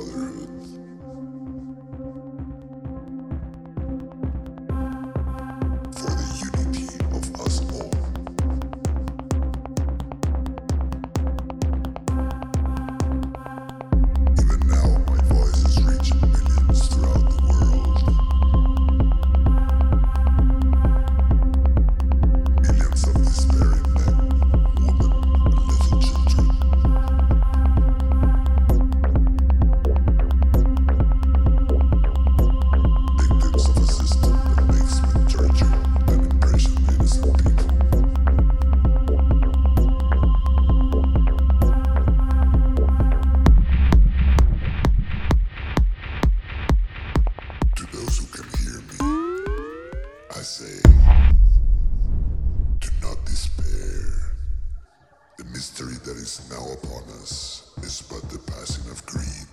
Father say, do not despair. The mystery that is now upon us is but the passing of greed.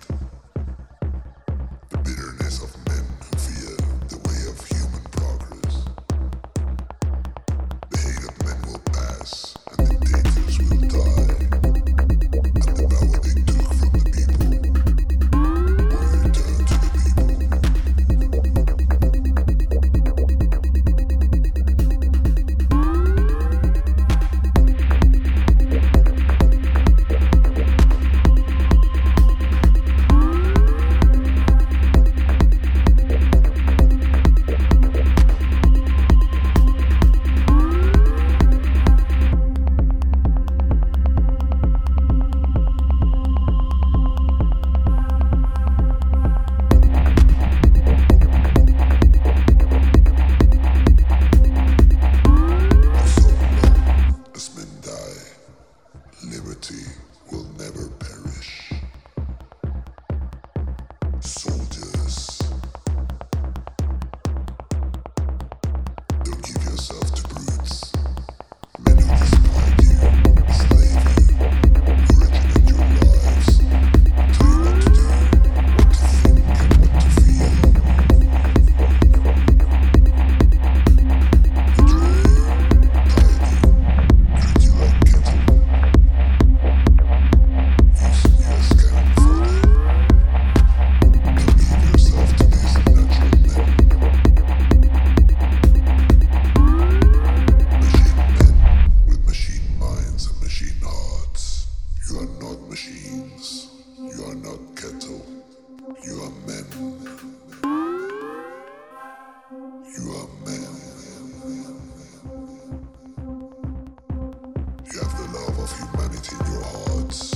Of humanity in your hearts.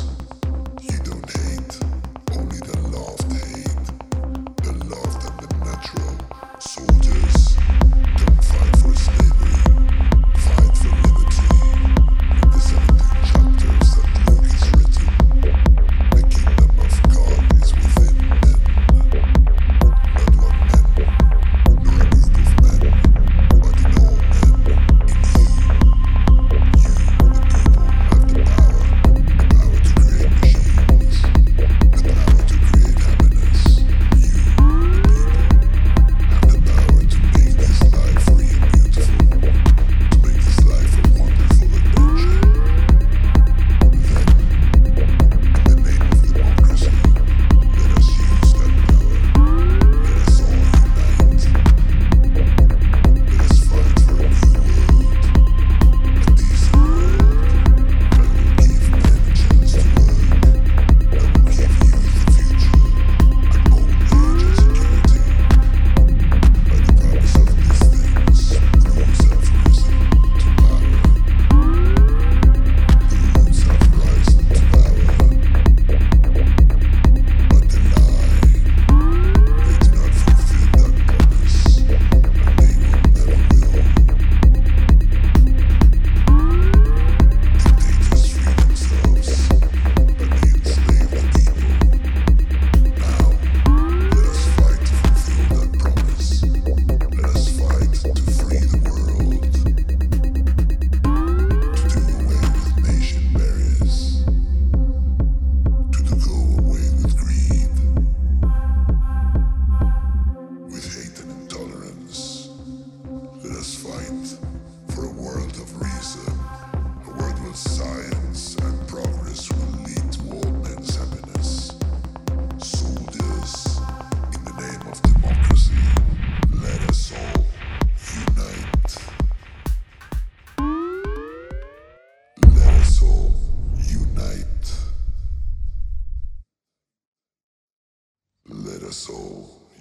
You don't hate, only the love hate.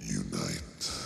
Unite.